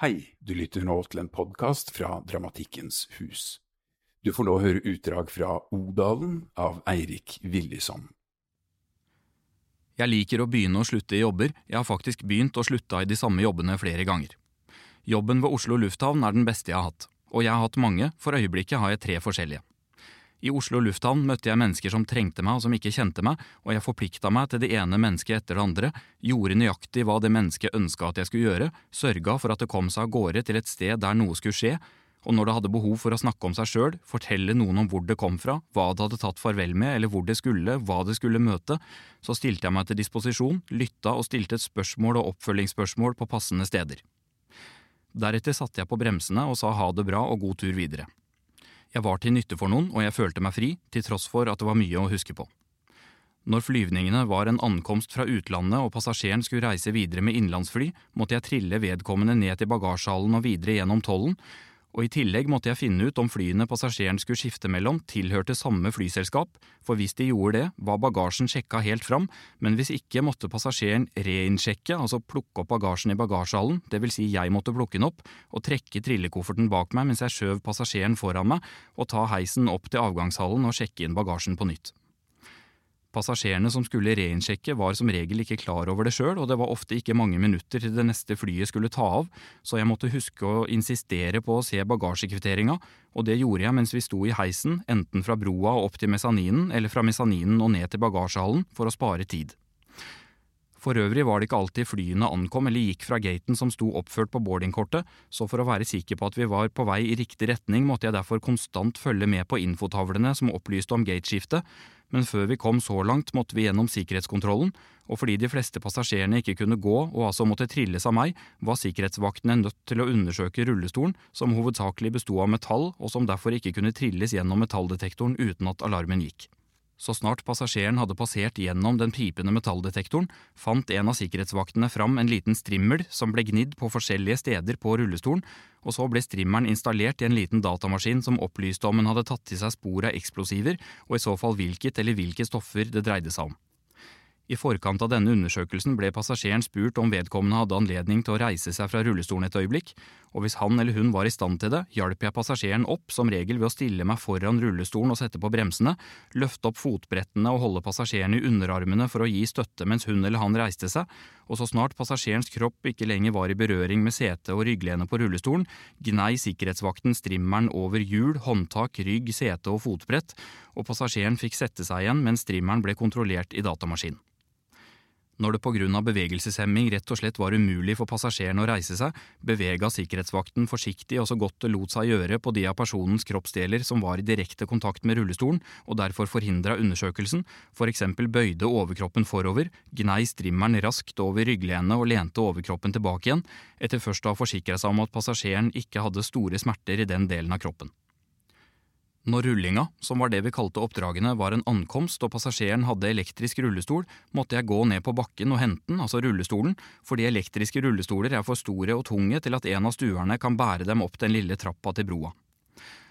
Hei, du lytter nå til en podkast fra Dramatikkens hus. Du får nå høre utdrag fra Odalen av Eirik Willison. Jeg liker å begynne og slutte i jobber, jeg har faktisk begynt og slutta i de samme jobbene flere ganger. Jobben ved Oslo lufthavn er den beste jeg har hatt, og jeg har hatt mange, for øyeblikket har jeg tre forskjellige. I Oslo lufthavn møtte jeg mennesker som trengte meg og som ikke kjente meg, og jeg forplikta meg til det ene mennesket etter det andre, gjorde nøyaktig hva det mennesket ønska at jeg skulle gjøre, sørga for at det kom seg av gårde til et sted der noe skulle skje, og når det hadde behov for å snakke om seg sjøl, fortelle noen om hvor det kom fra, hva det hadde tatt farvel med eller hvor det skulle, hva det skulle møte, så stilte jeg meg til disposisjon, lytta og stilte et spørsmål og oppfølgingsspørsmål på passende steder. Deretter satte jeg på bremsene og sa ha det bra og god tur videre. Jeg var til nytte for noen, og jeg følte meg fri, til tross for at det var mye å huske på. Når flyvningene var en ankomst fra utlandet og passasjeren skulle reise videre med innenlandsfly, måtte jeg trille vedkommende ned til bagasjehallen og videre gjennom tollen, og i tillegg måtte jeg finne ut om flyene passasjeren skulle skifte mellom, tilhørte samme flyselskap, for hvis de gjorde det, var bagasjen sjekka helt fram, men hvis ikke måtte passasjeren reinsjekke, altså plukke opp bagasjen i bagasjehallen, det vil si jeg måtte plukke den opp, og trekke trillekofferten bak meg mens jeg skjøv passasjeren foran meg, og ta heisen opp til avgangshallen og sjekke inn bagasjen på nytt. Passasjerene som skulle reinsjekke var som regel ikke klar over det sjøl, og det var ofte ikke mange minutter til det neste flyet skulle ta av, så jeg måtte huske å insistere på å se bagasjekvitteringa, og det gjorde jeg mens vi sto i heisen, enten fra broa og opp til mesaninen eller fra mesaninen og ned til bagasjehallen, for å spare tid. For øvrig var det ikke alltid flyene ankom eller gikk fra gaten som sto oppført på boardingkortet, så for å være sikker på at vi var på vei i riktig retning, måtte jeg derfor konstant følge med på infotavlene som opplyste om gateskiftet, men før vi kom så langt måtte vi gjennom sikkerhetskontrollen, og fordi de fleste passasjerene ikke kunne gå og altså måtte trilles av meg, var sikkerhetsvaktene nødt til å undersøke rullestolen, som hovedsakelig besto av metall og som derfor ikke kunne trilles gjennom metalldetektoren uten at alarmen gikk. Så snart passasjeren hadde passert gjennom den pipende metalldetektoren, fant en av sikkerhetsvaktene fram en liten strimmel som ble gnidd på forskjellige steder på rullestolen, og så ble strimmelen installert i en liten datamaskin som opplyste om hun hadde tatt til seg spor av eksplosiver, og i så fall hvilket eller hvilke stoffer det dreide seg om. I forkant av denne undersøkelsen ble passasjeren spurt om vedkommende hadde anledning til å reise seg fra rullestolen et øyeblikk, og hvis han eller hun var i stand til det, hjalp jeg passasjeren opp, som regel ved å stille meg foran rullestolen og sette på bremsene, løfte opp fotbrettene og holde passasjeren i underarmene for å gi støtte mens hun eller han reiste seg, og så snart passasjerens kropp ikke lenger var i berøring med setet og rygglene på rullestolen, gnei sikkerhetsvakten strimmeren over hjul, håndtak, rygg, sete og fotbrett, og passasjeren fikk sette seg igjen mens strimmeren ble kontrollert i datamaskinen. Når det av bevegelseshemming rett og slett var umulig for passasjeren å reise seg, bevega sikkerhetsvakten forsiktig og så godt det lot seg gjøre på de av personens kroppsdeler som var i direkte kontakt med rullestolen og derfor forhindra undersøkelsen, eksempel bøyde overkroppen forover, gnei strimmeren raskt over rygglenet og lente overkroppen tilbake igjen, etter først å ha forsikra seg om at passasjeren ikke hadde store smerter i den delen av kroppen. Når rullinga, som var det vi kalte oppdragene, var en ankomst og passasjeren hadde elektrisk rullestol, måtte jeg gå ned på bakken og hente den, altså rullestolen, fordi elektriske rullestoler er for store og tunge til at en av stuerne kan bære dem opp den lille trappa til broa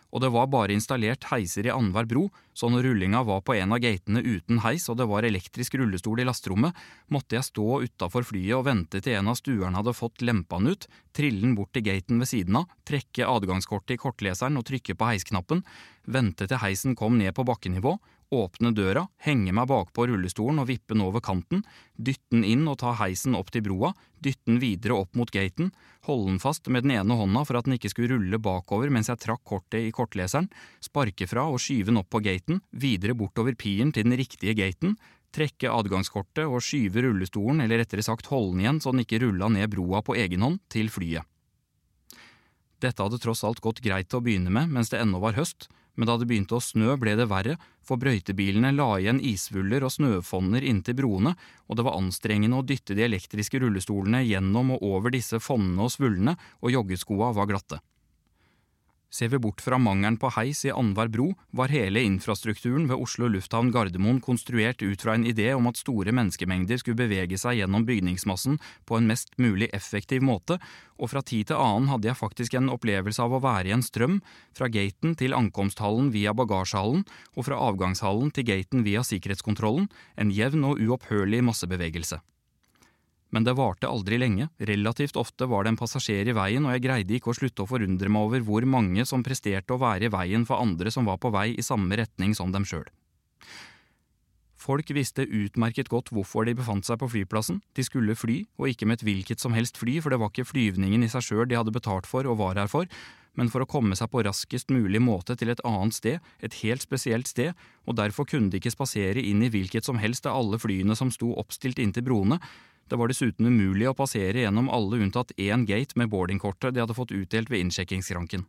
og det var bare installert heiser i annenhver bro, så når rullinga var på en av gatene uten heis og det var elektrisk rullestol i lasterommet, måtte jeg stå utafor flyet og vente til en av stuerne hadde fått lempa ut, trille den bort til gaten ved siden av, trekke adgangskortet i kortleseren og trykke på heisknappen, vente til heisen kom ned på bakkenivå, åpne døra, henge meg bakpå rullestolen og vippe den over kanten, dytte den inn og ta heisen opp til broa, dytte den videre opp mot gaten, holde den fast med den ene hånda for at den ikke skulle rulle bakover mens jeg trakk kortet i kortleseren, sparke fra og skyve den opp på gaten, videre bortover piren til den riktige gaten, trekke adgangskortet og skyve rullestolen, eller rettere sagt holde den igjen så den ikke rulla ned broa på egen hånd, til flyet. Dette hadde tross alt gått greit til å begynne med mens det ennå var høst, men da det begynte å snø ble det verre, for brøytebilene la igjen isvuller og snøfonner inntil broene, og det var anstrengende å dytte de elektriske rullestolene gjennom og over disse fonnene og svullene, og joggeskoa var glatte. Ser vi bort fra mangelen på heis i annenhver bro, var hele infrastrukturen ved Oslo lufthavn Gardermoen konstruert ut fra en idé om at store menneskemengder skulle bevege seg gjennom bygningsmassen på en mest mulig effektiv måte, og fra tid til annen hadde jeg faktisk en opplevelse av å være i en strøm, fra gaten til ankomsthallen via bagasjehallen, og fra avgangshallen til gaten via sikkerhetskontrollen, en jevn og uopphørlig massebevegelse. Men det varte aldri lenge, relativt ofte var det en passasjer i veien, og jeg greide ikke å slutte å forundre meg over hvor mange som presterte å være i veien for andre som var på vei i samme retning som dem sjøl. Folk visste utmerket godt hvorfor de befant seg på flyplassen, de skulle fly, og ikke med et hvilket som helst fly, for det var ikke flyvningen i seg sjøl de hadde betalt for og var her for, men for å komme seg på raskest mulig måte til et annet sted, et helt spesielt sted, og derfor kunne de ikke spasere inn i hvilket som helst av alle flyene som sto oppstilt inntil broene, det var dessuten umulig å passere gjennom alle unntatt én gate med boardingkortet de hadde fått utdelt ved innsjekkingsskranken.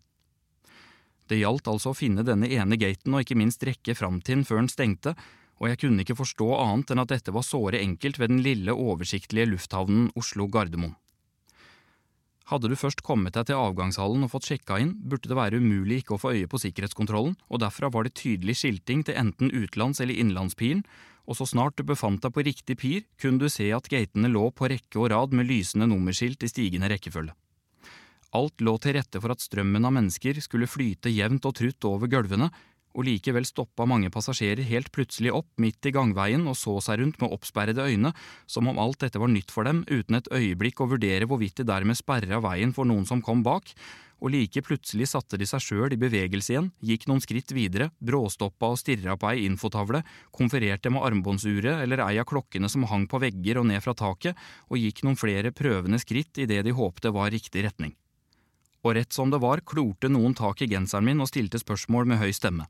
Det gjaldt altså å finne denne ene gaten og ikke minst rekke fram til den før den stengte, og jeg kunne ikke forstå annet enn at dette var såre enkelt ved den lille, oversiktlige lufthavnen Oslo-Gardermoen. Hadde du først kommet deg til avgangshallen og fått sjekka inn, burde det være umulig ikke å få øye på sikkerhetskontrollen, og derfra var det tydelig skilting til enten utenlands- eller innlandspilen, og så snart du befant deg på riktig pir, kunne du se at gatene lå på rekke og rad med lysende nummerskilt i stigende rekkefølge. Alt lå til rette for at strømmen av mennesker skulle flyte jevnt og trutt over gulvene, og likevel stoppa mange passasjerer helt plutselig opp midt i gangveien og så seg rundt med oppsperrede øyne, som om alt dette var nytt for dem, uten et øyeblikk å vurdere hvorvidt de dermed sperra veien for noen som kom bak, og like plutselig satte de seg sjøl i bevegelse igjen, gikk noen skritt videre, bråstoppa og stirra på ei infotavle, konfererte med armbåndsuret eller ei av klokkene som hang på vegger og ned fra taket, og gikk noen flere prøvende skritt i det de håpte var riktig retning. Og rett som det var, klorte noen tak i genseren min og stilte spørsmål med høy stemme.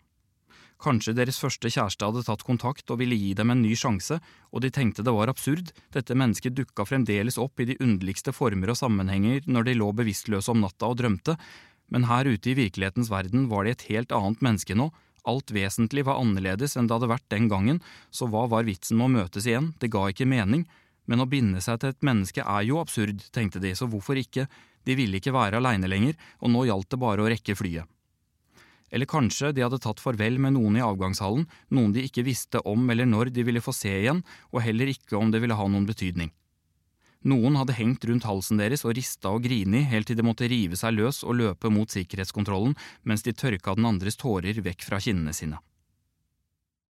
Kanskje deres første kjæreste hadde tatt kontakt og ville gi dem en ny sjanse, og de tenkte det var absurd, dette mennesket dukka fremdeles opp i de underligste former og sammenhenger når de lå bevisstløse om natta og drømte, men her ute i virkelighetens verden var de et helt annet menneske nå, alt vesentlig var annerledes enn det hadde vært den gangen, så hva var vitsen med å møtes igjen, det ga ikke mening, men å binde seg til et menneske er jo absurd, tenkte de, så hvorfor ikke, de ville ikke være aleine lenger, og nå gjaldt det bare å rekke flyet. Eller kanskje de hadde tatt farvel med noen i avgangshallen, noen de ikke visste om eller når de ville få se igjen, og heller ikke om det ville ha noen betydning. Noen hadde hengt rundt halsen deres og rista og grini helt til de måtte rive seg løs og løpe mot sikkerhetskontrollen mens de tørka den andres tårer vekk fra kinnene sine.